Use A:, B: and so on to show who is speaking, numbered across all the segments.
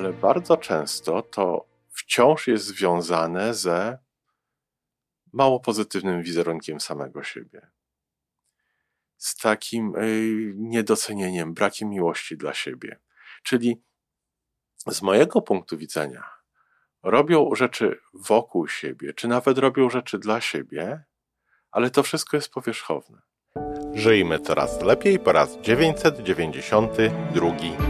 A: ale bardzo często to wciąż jest związane ze mało pozytywnym wizerunkiem samego siebie. Z takim y, niedocenieniem, brakiem miłości dla siebie. Czyli z mojego punktu widzenia robią rzeczy wokół siebie, czy nawet robią rzeczy dla siebie, ale to wszystko jest powierzchowne. Żyjmy coraz lepiej po raz 992.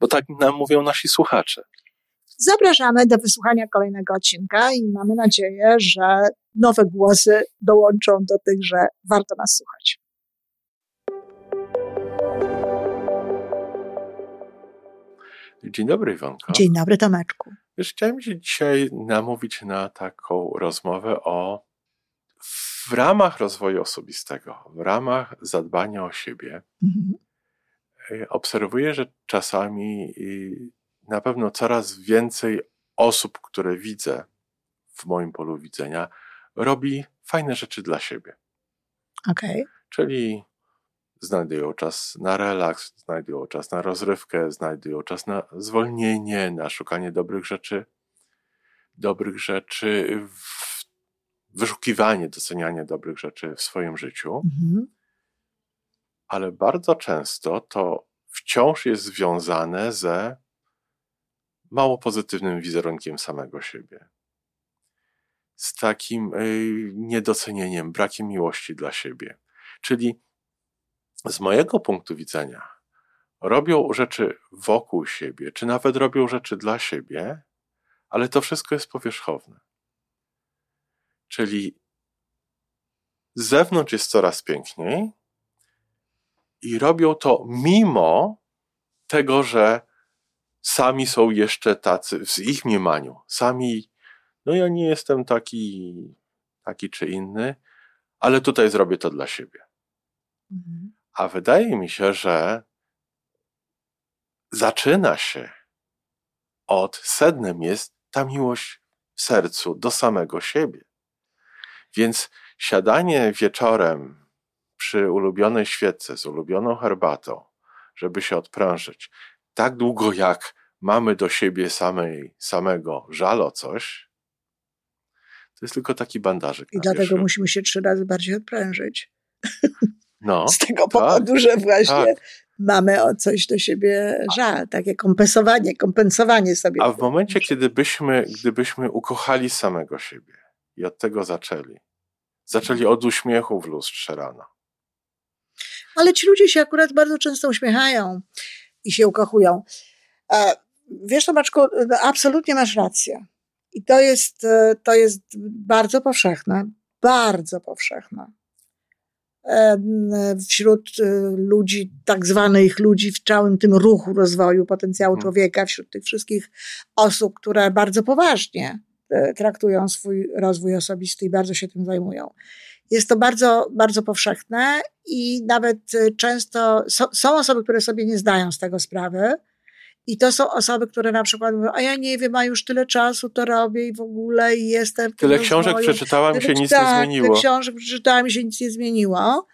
A: bo tak nam mówią nasi słuchacze.
B: Zapraszamy do wysłuchania kolejnego odcinka i mamy nadzieję, że nowe głosy dołączą do tych, że warto nas słuchać.
A: Dzień dobry, Iwonko.
B: Dzień dobry, Tomeczku.
A: Wiesz, chciałem się dzisiaj namówić na taką rozmowę o w ramach rozwoju osobistego, w ramach zadbania o siebie. Mhm. Y, obserwuję, że czasami na pewno coraz więcej osób, które widzę w moim polu widzenia, robi fajne rzeczy dla siebie.
B: Okay.
A: Czyli znajdują czas na relaks, znajdują czas na rozrywkę, znajdują czas na zwolnienie, na szukanie dobrych rzeczy, dobrych rzeczy, wyszukiwanie, docenianie dobrych rzeczy w swoim życiu. Mhm. Ale bardzo często to wciąż jest związane ze mało pozytywnym wizerunkiem samego siebie. Z takim y, niedocenieniem, brakiem miłości dla siebie. Czyli z mojego punktu widzenia robią rzeczy wokół siebie, czy nawet robią rzeczy dla siebie, ale to wszystko jest powierzchowne. Czyli z zewnątrz jest coraz piękniej i robią to mimo tego, że sami są jeszcze tacy w ich mniemaniu. Sami, no ja nie jestem taki, taki czy inny, ale tutaj zrobię to dla siebie. Mhm. A wydaje mi się, że zaczyna się od sednem jest ta miłość w sercu do samego siebie. Więc siadanie wieczorem przy ulubionej świece z ulubioną herbatą, żeby się odprężyć, tak długo jak mamy do siebie samej, samego żal o coś, to jest tylko taki bandażyk.
B: I dlatego wierzchu. musimy się trzy razy bardziej odprężyć. No, Z tego tak, powodu, że właśnie tak. mamy o coś do siebie żal, takie kompensowanie, kompensowanie sobie.
A: A w momencie, kiedy byśmy, gdybyśmy ukochali samego siebie i od tego zaczęli, zaczęli od uśmiechu w lustrze rano.
B: Ale ci ludzie się akurat bardzo często uśmiechają i się ukochują. Wiesz, Tomaczku, absolutnie masz rację. I to jest, e, to jest bardzo powszechne, bardzo powszechne wśród e, ludzi, tak zwanych ludzi w całym tym ruchu rozwoju potencjału hmm. człowieka, wśród tych wszystkich osób, które bardzo poważnie e, traktują swój rozwój osobisty i bardzo się tym zajmują. Jest to bardzo, bardzo powszechne i nawet e, często są osoby, które sobie nie zdają z tego sprawy, i to są osoby, które na przykład mówią, a ja nie wiem, a już tyle czasu to robię i w ogóle i jestem.
A: Tyle książek przeczytałam, tyle, się nic tak, nie zmieniło.
B: Tyle książek przeczytałam, się nic nie zmieniło.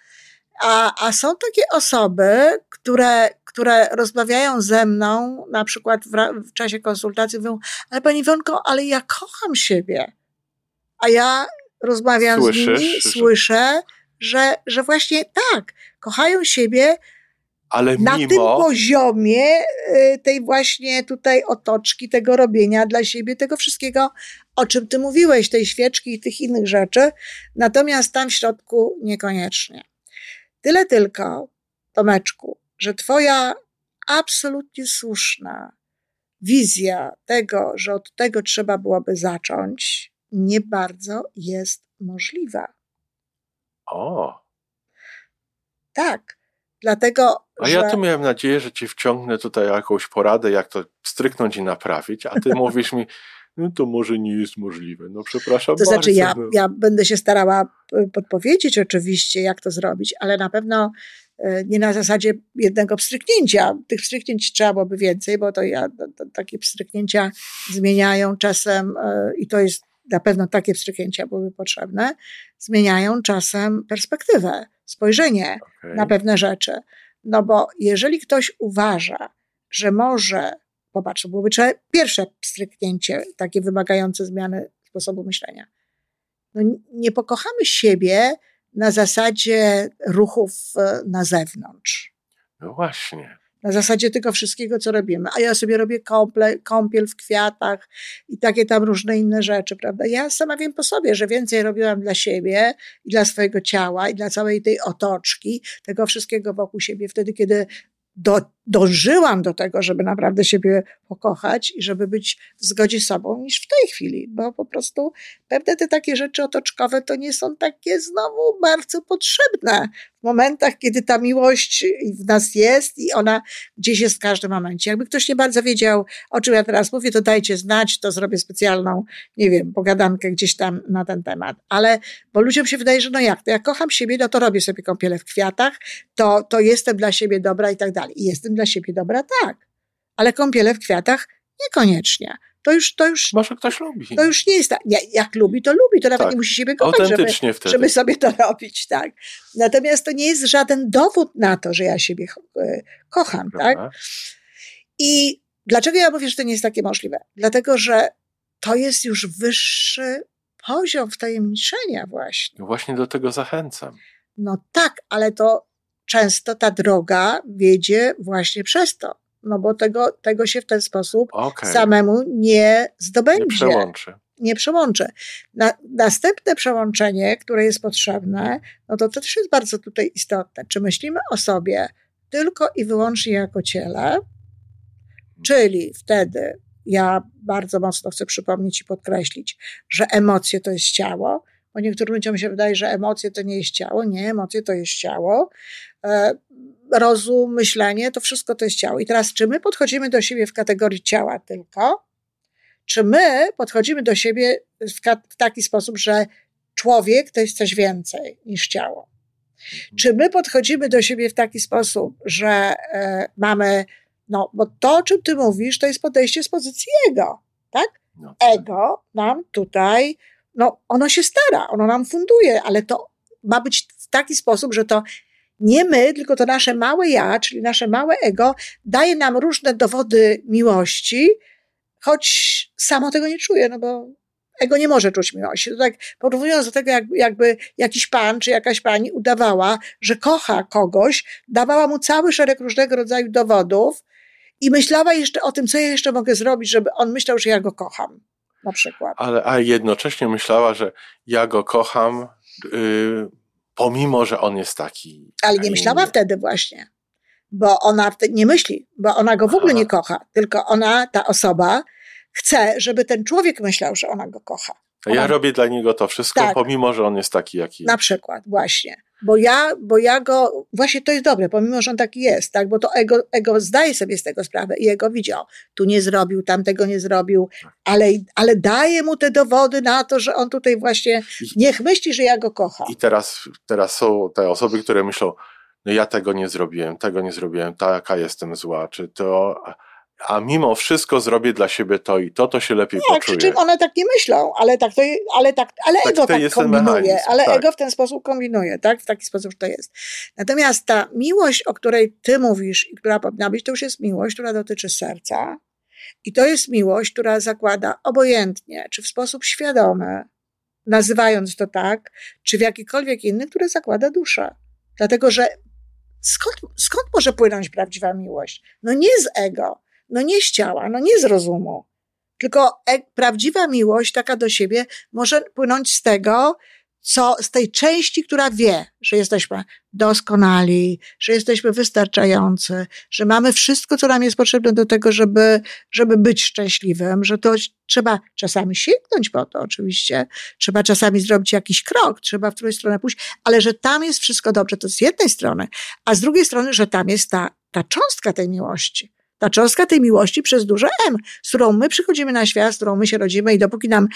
B: A, a są takie osoby, które, które rozmawiają ze mną, na przykład w, w czasie konsultacji, mówią, ale pani Wonko, ale ja kocham siebie. A ja rozmawiam Słyszysz, z nimi, słyszę, że, że właśnie tak, kochają siebie, ale na mimo... tym poziomie y, tej właśnie tutaj otoczki, tego robienia dla siebie, tego wszystkiego, o czym ty mówiłeś, tej świeczki i tych innych rzeczy, natomiast tam w środku niekoniecznie. Tyle tylko, Tomeczku, że twoja absolutnie słuszna wizja tego, że od tego trzeba byłoby zacząć, nie bardzo jest możliwa.
A: O.
B: Tak. Dlatego.
A: A że... ja tu miałem nadzieję, że ci wciągnę tutaj jakąś poradę, jak to stryknąć i naprawić, a ty mówisz mi, no to może nie jest możliwe. No przepraszam
B: To
A: bardzo,
B: znaczy, ja,
A: no.
B: ja będę się starała e, podpowiedzieć oczywiście, jak to zrobić, ale na pewno e, nie na zasadzie jednego pstryknięcia. Tych pstryknięć trzeba byłoby więcej, bo to ja, to, to, takie pstryknięcia zmieniają czasem e, i to jest na pewno takie pstryknięcia byłyby potrzebne, zmieniają czasem perspektywę, spojrzenie okay. na pewne rzeczy. No bo jeżeli ktoś uważa, że może Popatrz, byłoby pierwsze stryknięcie, takie wymagające zmiany sposobu myślenia. No, nie pokochamy siebie na zasadzie ruchów e, na zewnątrz.
A: No właśnie.
B: Na zasadzie tego wszystkiego, co robimy. A ja sobie robię kąple, kąpiel w kwiatach i takie tam różne inne rzeczy, prawda? Ja sama wiem po sobie, że więcej robiłam dla siebie i dla swojego ciała i dla całej tej otoczki, tego wszystkiego wokół siebie, wtedy, kiedy do, dążyłam do tego, żeby naprawdę siebie pokochać i żeby być w zgodzie z sobą, niż w tej chwili, bo po prostu pewne te takie rzeczy otoczkowe to nie są takie znowu bardzo potrzebne w momentach, kiedy ta miłość w nas jest i ona gdzieś jest w każdym momencie. Jakby ktoś nie bardzo wiedział, o czym ja teraz mówię, to dajcie znać, to zrobię specjalną, nie wiem, pogadankę gdzieś tam na ten temat. Ale, bo ludziom się wydaje, że no jak, to ja kocham siebie, no to robię sobie kąpiele w kwiatach, to, to jestem dla siebie dobra i tak dalej. I jestem dla siebie dobra, tak. Ale kąpiele w kwiatach niekoniecznie. To już, to już.
A: Może ktoś lubi.
B: To już nie jest tak. Jak lubi, to lubi, to nawet tak. nie musi siebie kochać, żeby, żeby sobie to robić, tak. Natomiast to nie jest żaden dowód na to, że ja siebie e, kocham, tak. I dlaczego ja mówię, że to nie jest takie możliwe? Dlatego, że to jest już wyższy poziom wtajemniczenia właśnie.
A: No właśnie do tego zachęcam.
B: No tak, ale to często ta droga wiedzie właśnie przez to. No bo tego, tego się w ten sposób okay. samemu nie zdobędzie. Nie
A: przełączy.
B: Nie przełączy. Na, następne przełączenie, które jest potrzebne, no to, to też jest bardzo tutaj istotne. Czy myślimy o sobie tylko i wyłącznie jako ciele, czyli wtedy ja bardzo mocno chcę przypomnieć i podkreślić, że emocje to jest ciało, bo niektórym ludziom się wydaje, że emocje to nie jest ciało. Nie, emocje to jest ciało. E, rozum, myślenie, to wszystko to jest ciało. I teraz, czy my podchodzimy do siebie w kategorii ciała tylko, czy my podchodzimy do siebie w, taki sposób, że człowiek to jest coś więcej niż ciało? Czy my podchodzimy do siebie w taki sposób, że e, mamy, no, bo to, o czym ty mówisz, to jest podejście z pozycji ego, tak? No. Tak. Ego nam tutaj no ono się stara, ono nam funduje, ale to ma być w taki sposób, że to nie my, tylko to nasze małe ja, czyli nasze małe ego, daje nam różne dowody miłości, choć samo tego nie czuje, no bo ego nie może czuć miłości. To tak porównując do tego, jak, jakby jakiś pan czy jakaś pani udawała, że kocha kogoś, dawała mu cały szereg różnego rodzaju dowodów i myślała jeszcze o tym, co ja jeszcze mogę zrobić, żeby on myślał, że ja go kocham na przykład.
A: Ale a jednocześnie myślała, że ja go kocham, yy, pomimo, że on jest taki.
B: Ale nie myślała wtedy właśnie, bo ona nie myśli, bo ona go w ogóle Aha. nie kocha, tylko ona, ta osoba, chce, żeby ten człowiek myślał, że ona go kocha.
A: Ona... Ja robię dla niego to wszystko, tak. pomimo, że on jest taki, jaki
B: Na przykład, właśnie bo ja, bo ja go, właśnie to jest dobre, pomimo, że on taki jest, tak, bo to ego, ego zdaje sobie z tego sprawę i ego widział, tu nie zrobił, tamtego nie zrobił, ale, ale daje mu te dowody na to, że on tutaj właśnie, niech myśli, że ja go kocham.
A: I teraz, teraz są te osoby, które myślą, no ja tego nie zrobiłem, tego nie zrobiłem, taka jestem zła, czy to a mimo wszystko zrobię dla siebie to i to, to się lepiej
B: nie,
A: poczuje.
B: Przy czym one tak nie myślą, ale tak to, ale tak, ale tak ego tak kombinuje, ale tak. ego w ten sposób kombinuje, tak? W taki sposób to jest. Natomiast ta miłość, o której ty mówisz i która powinna być, to już jest miłość, która dotyczy serca i to jest miłość, która zakłada obojętnie, czy w sposób świadomy, nazywając to tak, czy w jakikolwiek inny, które zakłada duszę. Dlatego, że skąd, skąd może płynąć prawdziwa miłość? No nie z ego, no nie z ciała, no nie z rozumu. Tylko e prawdziwa miłość, taka do siebie, może płynąć z tego, co z tej części, która wie, że jesteśmy doskonali, że jesteśmy wystarczający, że mamy wszystko, co nam jest potrzebne do tego, żeby, żeby być szczęśliwym, że to trzeba czasami sięgnąć po to, oczywiście, trzeba czasami zrobić jakiś krok, trzeba w którąś stronę pójść, ale że tam jest wszystko dobrze, to z jednej strony, a z drugiej strony, że tam jest ta, ta cząstka tej miłości. Ta cząstka tej miłości przez duże M, z którą my przychodzimy na świat, z którą my się rodzimy i dopóki nam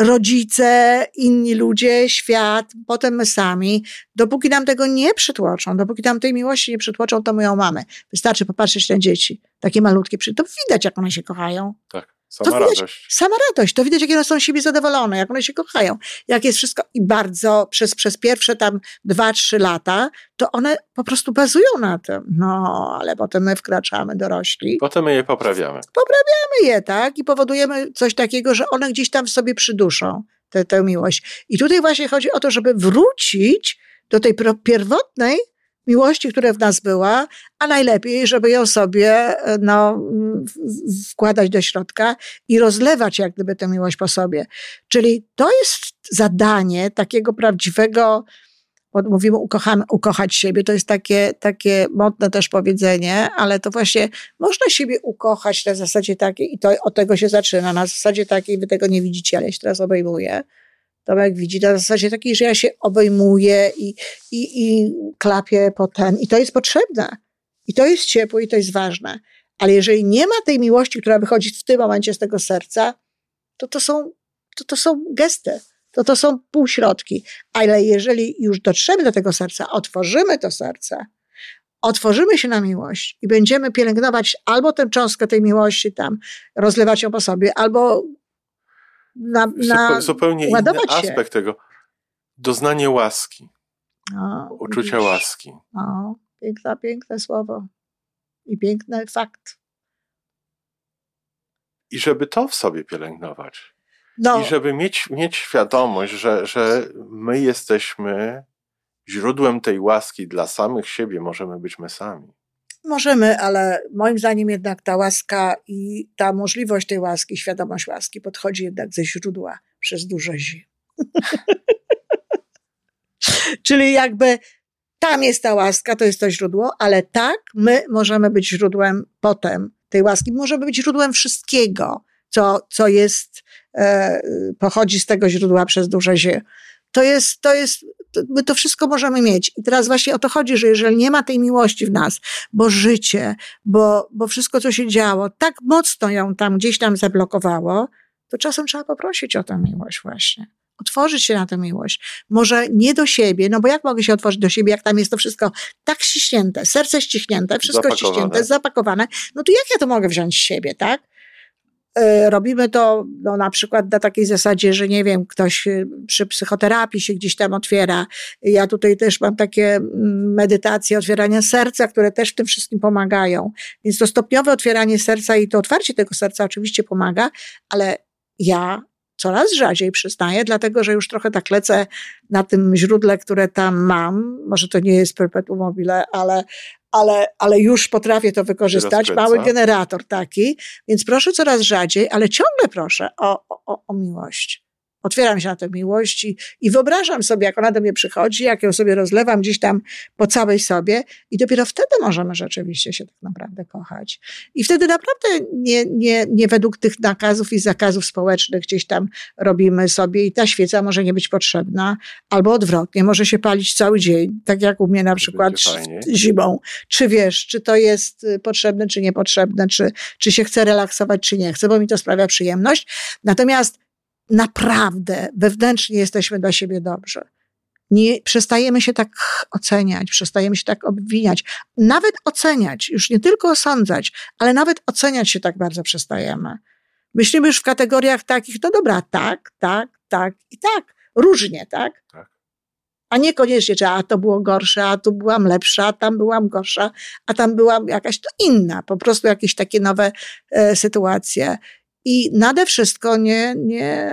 B: rodzice, inni ludzie, świat, potem my sami, dopóki nam tego nie przytłoczą, dopóki nam tej miłości nie przytłoczą, to my ją mamy. Wystarczy popatrzeć na dzieci, takie malutkie, to widać, jak one się kochają.
A: Tak. Sama
B: widać,
A: radość.
B: Sama radość. To widać, jak one są siebie zadowolone, jak one się kochają, jak jest wszystko. I bardzo przez, przez pierwsze tam dwa, trzy lata, to one po prostu bazują na tym. No, ale potem my wkraczamy dorośli.
A: Potem my je poprawiamy.
B: Poprawiamy je, tak? I powodujemy coś takiego, że one gdzieś tam w sobie przyduszą tę, tę miłość. I tutaj właśnie chodzi o to, żeby wrócić do tej pierwotnej miłości, która w nas była, a najlepiej, żeby ją sobie no, wkładać do środka i rozlewać jak gdyby tę miłość po sobie. Czyli to jest zadanie takiego prawdziwego, mówimy ukochać siebie, to jest takie, takie modne też powiedzenie, ale to właśnie można siebie ukochać na zasadzie takiej, i to od tego się zaczyna, na zasadzie takiej, wy tego nie widzicie, ale ja się teraz obejmuję, Tomek widzi na zasadzie takiej, że ja się obejmuję i, i, i klapię po ten. I to jest potrzebne. I to jest ciepłe i to jest ważne. Ale jeżeli nie ma tej miłości, która wychodzi w tym momencie z tego serca, to to są, to, to są gesty. To to są półśrodki. Ale jeżeli już dotrzemy do tego serca, otworzymy to serce, otworzymy się na miłość i będziemy pielęgnować albo tę cząstkę tej miłości tam, rozlewać ją po sobie, albo na, na
A: zupełnie inny aspekt się. tego. Doznanie łaski. O, uczucia widzisz. łaski.
B: O, piękne, piękne słowo. I piękny fakt.
A: I żeby to w sobie pielęgnować. No. I żeby mieć, mieć świadomość, że, że my jesteśmy źródłem tej łaski dla samych siebie, możemy być my sami.
B: Możemy, ale moim zdaniem jednak ta łaska i ta możliwość tej łaski, świadomość łaski podchodzi jednak ze źródła przez duże zi. Czyli jakby tam jest ta łaska, to jest to źródło, ale tak, my możemy być źródłem potem tej łaski. Możemy być źródłem wszystkiego, co, co jest, e, pochodzi z tego źródła przez duże zie. To jest, to jest my to wszystko możemy mieć. I teraz właśnie o to chodzi, że jeżeli nie ma tej miłości w nas, bo życie, bo, bo wszystko, co się działo, tak mocno ją tam gdzieś tam zablokowało, to czasem trzeba poprosić o tę miłość właśnie. Otworzyć się na tę miłość. Może nie do siebie, no bo jak mogę się otworzyć do siebie, jak tam jest to wszystko tak ściśnięte, serce ściśnięte, wszystko zapakowane. ściśnięte, zapakowane, no to jak ja to mogę wziąć z siebie, tak? E, robimy to no, na przykład na takiej zasadzie, że nie wiem, ktoś e, przy psychoterapii się gdzieś tam otwiera. Ja tutaj też mam takie mm, medytacje otwierania serca, które też w tym wszystkim pomagają. Więc to stopniowe otwieranie serca i to otwarcie tego serca oczywiście pomaga, ale ja coraz rzadziej przyznaję, dlatego że już trochę tak lecę na tym źródle, które tam mam. Może to nie jest perpetuum mobile, ale, ale, ale już potrafię to wykorzystać. Mały generator taki, więc proszę coraz rzadziej, ale ciągle proszę o, o, o miłość otwieram się na tę miłość i, i wyobrażam sobie, jak ona do mnie przychodzi, jak ją sobie rozlewam gdzieś tam po całej sobie i dopiero wtedy możemy rzeczywiście się tak naprawdę kochać. I wtedy naprawdę nie, nie, nie według tych nakazów i zakazów społecznych gdzieś tam robimy sobie i ta świeca może nie być potrzebna, albo odwrotnie, może się palić cały dzień, tak jak u mnie na przykład zimą. Czy wiesz, czy to jest y, potrzebne, czy niepotrzebne, czy, czy się chce relaksować, czy nie chce, bo mi to sprawia przyjemność. Natomiast naprawdę wewnętrznie jesteśmy dla siebie dobrzy. Nie przestajemy się tak oceniać, przestajemy się tak obwiniać, nawet oceniać, już nie tylko osądzać, ale nawet oceniać się tak bardzo przestajemy. Myślimy już w kategoriach takich, no dobra, tak, tak, tak i tak. Różnie, tak? tak. A niekoniecznie, że a to było gorsze, a tu byłam lepsza, a tam byłam gorsza, a tam byłam jakaś to inna. Po prostu jakieś takie nowe e, sytuacje. I nade wszystko nie, nie,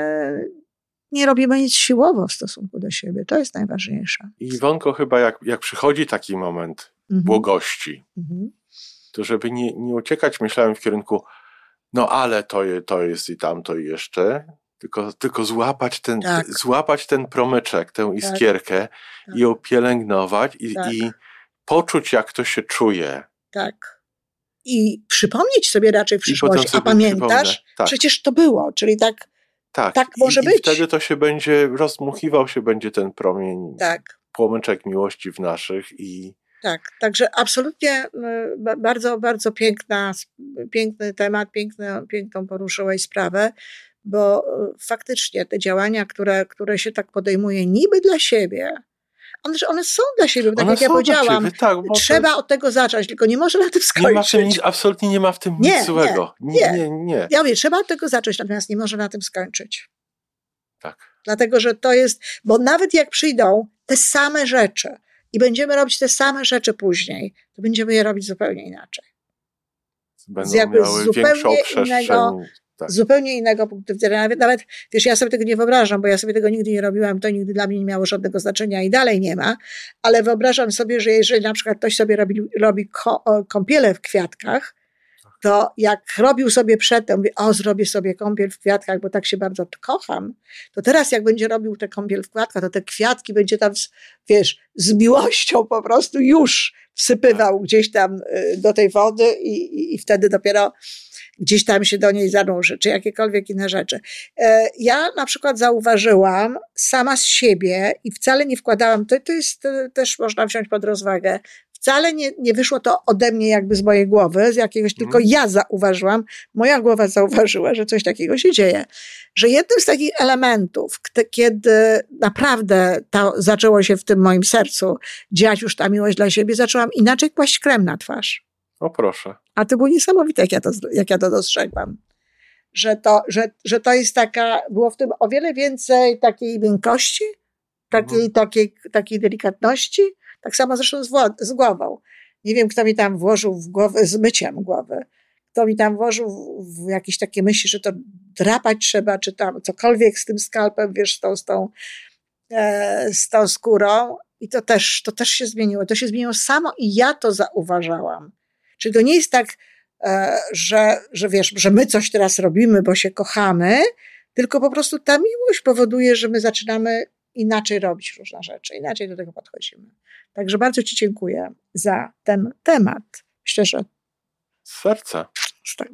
B: nie robimy nic siłowo w stosunku do siebie. To jest najważniejsze.
A: I Iwonko, chyba jak, jak przychodzi taki moment mhm. błogości, mhm. to żeby nie, nie uciekać, myślałem w kierunku, no ale to, je, to jest i tamto i jeszcze, Tylko, tylko złapać, ten,
B: Tak.
A: złapać ten promyczek, tę iskierkę
B: Tak.
A: i ją pielęgnować i,
B: Tak.
A: i poczuć, jak to się czuje.
B: Tak. I przypomnieć sobie raczej w przyszłości. A pamiętasz?
A: Tak.
B: Przecież to było. Czyli tak,
A: Tak,
B: tak może
A: I,
B: być.
A: I wtedy to się będzie, rozmuchiwał się będzie ten promień,
B: tak.
A: płomyczek miłości w naszych i
B: Tak, także absolutnie y, ba- bardzo, bardzo piękna, piękny temat, piękny, piękną poruszyłeś sprawę, bo y, faktycznie te działania, które, które się tak podejmuje niby dla siebie, one, że one są dla siebie, tak
A: one
B: jak ja powiedziałam,
A: ciebie, tak,
B: trzeba od tego zacząć, tylko nie może na tym
A: nie ma w tym
B: skończyć.
A: nic, absolutnie nie ma w tym
B: Nie,
A: nic złego.
B: nie,
A: Nie, nie, nie.
B: Ja mówię, trzeba od tego zacząć, natomiast nie może na tym skończyć.
A: Tak.
B: Dlatego, że to jest, bo nawet jak przyjdą te same rzeczy i będziemy robić te same rzeczy później, to będziemy je robić zupełnie inaczej.
A: Będą
B: jakby
A: miały
B: zupełnie
A: większą przestrzeń.
B: innego-
A: tak.
B: zupełnie innego punktu widzenia. Nawet, nawet, wiesz, ja sobie tego nie wyobrażam, bo ja sobie tego nigdy nie robiłam, to nigdy dla mnie nie miało żadnego znaczenia i dalej nie ma, ale wyobrażam sobie, że jeżeli na przykład ktoś sobie robi, robi kąpiele w kwiatkach, to jak robił sobie przedtem, mówi, o, zrobię sobie kąpiel w kwiatkach, bo tak się bardzo kocham, to teraz jak będzie robił tę kąpiel w kwiatkach, to te kwiatki będzie tam, wiesz, z miłością po prostu już wsypywał gdzieś tam y, do tej wody i, i, i wtedy dopiero gdzieś tam się do niej zanurzy, czy jakiekolwiek inne rzeczy. E, Ja na przykład zauważyłam sama z siebie i wcale nie wkładałam, to, to jest e, też można wziąć pod rozwagę, wcale nie, nie wyszło to ode mnie jakby z mojej głowy, z jakiegoś, tylko
A: Mhm.
B: ja zauważyłam, moja głowa zauważyła, że coś takiego się dzieje. Że jednym z takich elementów, kiedy naprawdę to zaczęło się w tym moim sercu dziać już ta miłość dla siebie, zaczęłam inaczej kłaść krem na twarz.
A: O proszę.
B: A to było niesamowite, jak ja to, jak ja to dostrzegłam. Że to, że, że to jest taka, było w tym o wiele więcej takiej miękkości, takiej,
A: Mhm.
B: takiej, takiej delikatności, tak samo zresztą z, z głową. Nie wiem, kto mi tam włożył w głowę, z myciem głowy, kto mi tam włożył w, w jakieś takie myśli, że to drapać trzeba, czy tam cokolwiek z tym skalpem, wiesz, z tą, z tą, e, z tą skórą. I to też, to też się zmieniło. To się zmieniło samo i ja to zauważałam. Czyli to nie jest tak, e, że, że wiesz, że my coś teraz robimy, bo się kochamy, tylko po prostu ta miłość powoduje, że my zaczynamy inaczej robić różne rzeczy, inaczej do tego podchodzimy. Także bardzo Ci dziękuję za ten temat. Myślę, że
A: Serce.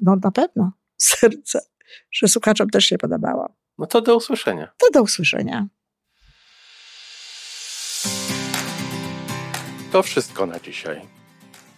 B: no na pewno serce, że słuchaczom też się podobało.
A: No to do usłyszenia.
B: To do usłyszenia.
A: To wszystko na dzisiaj.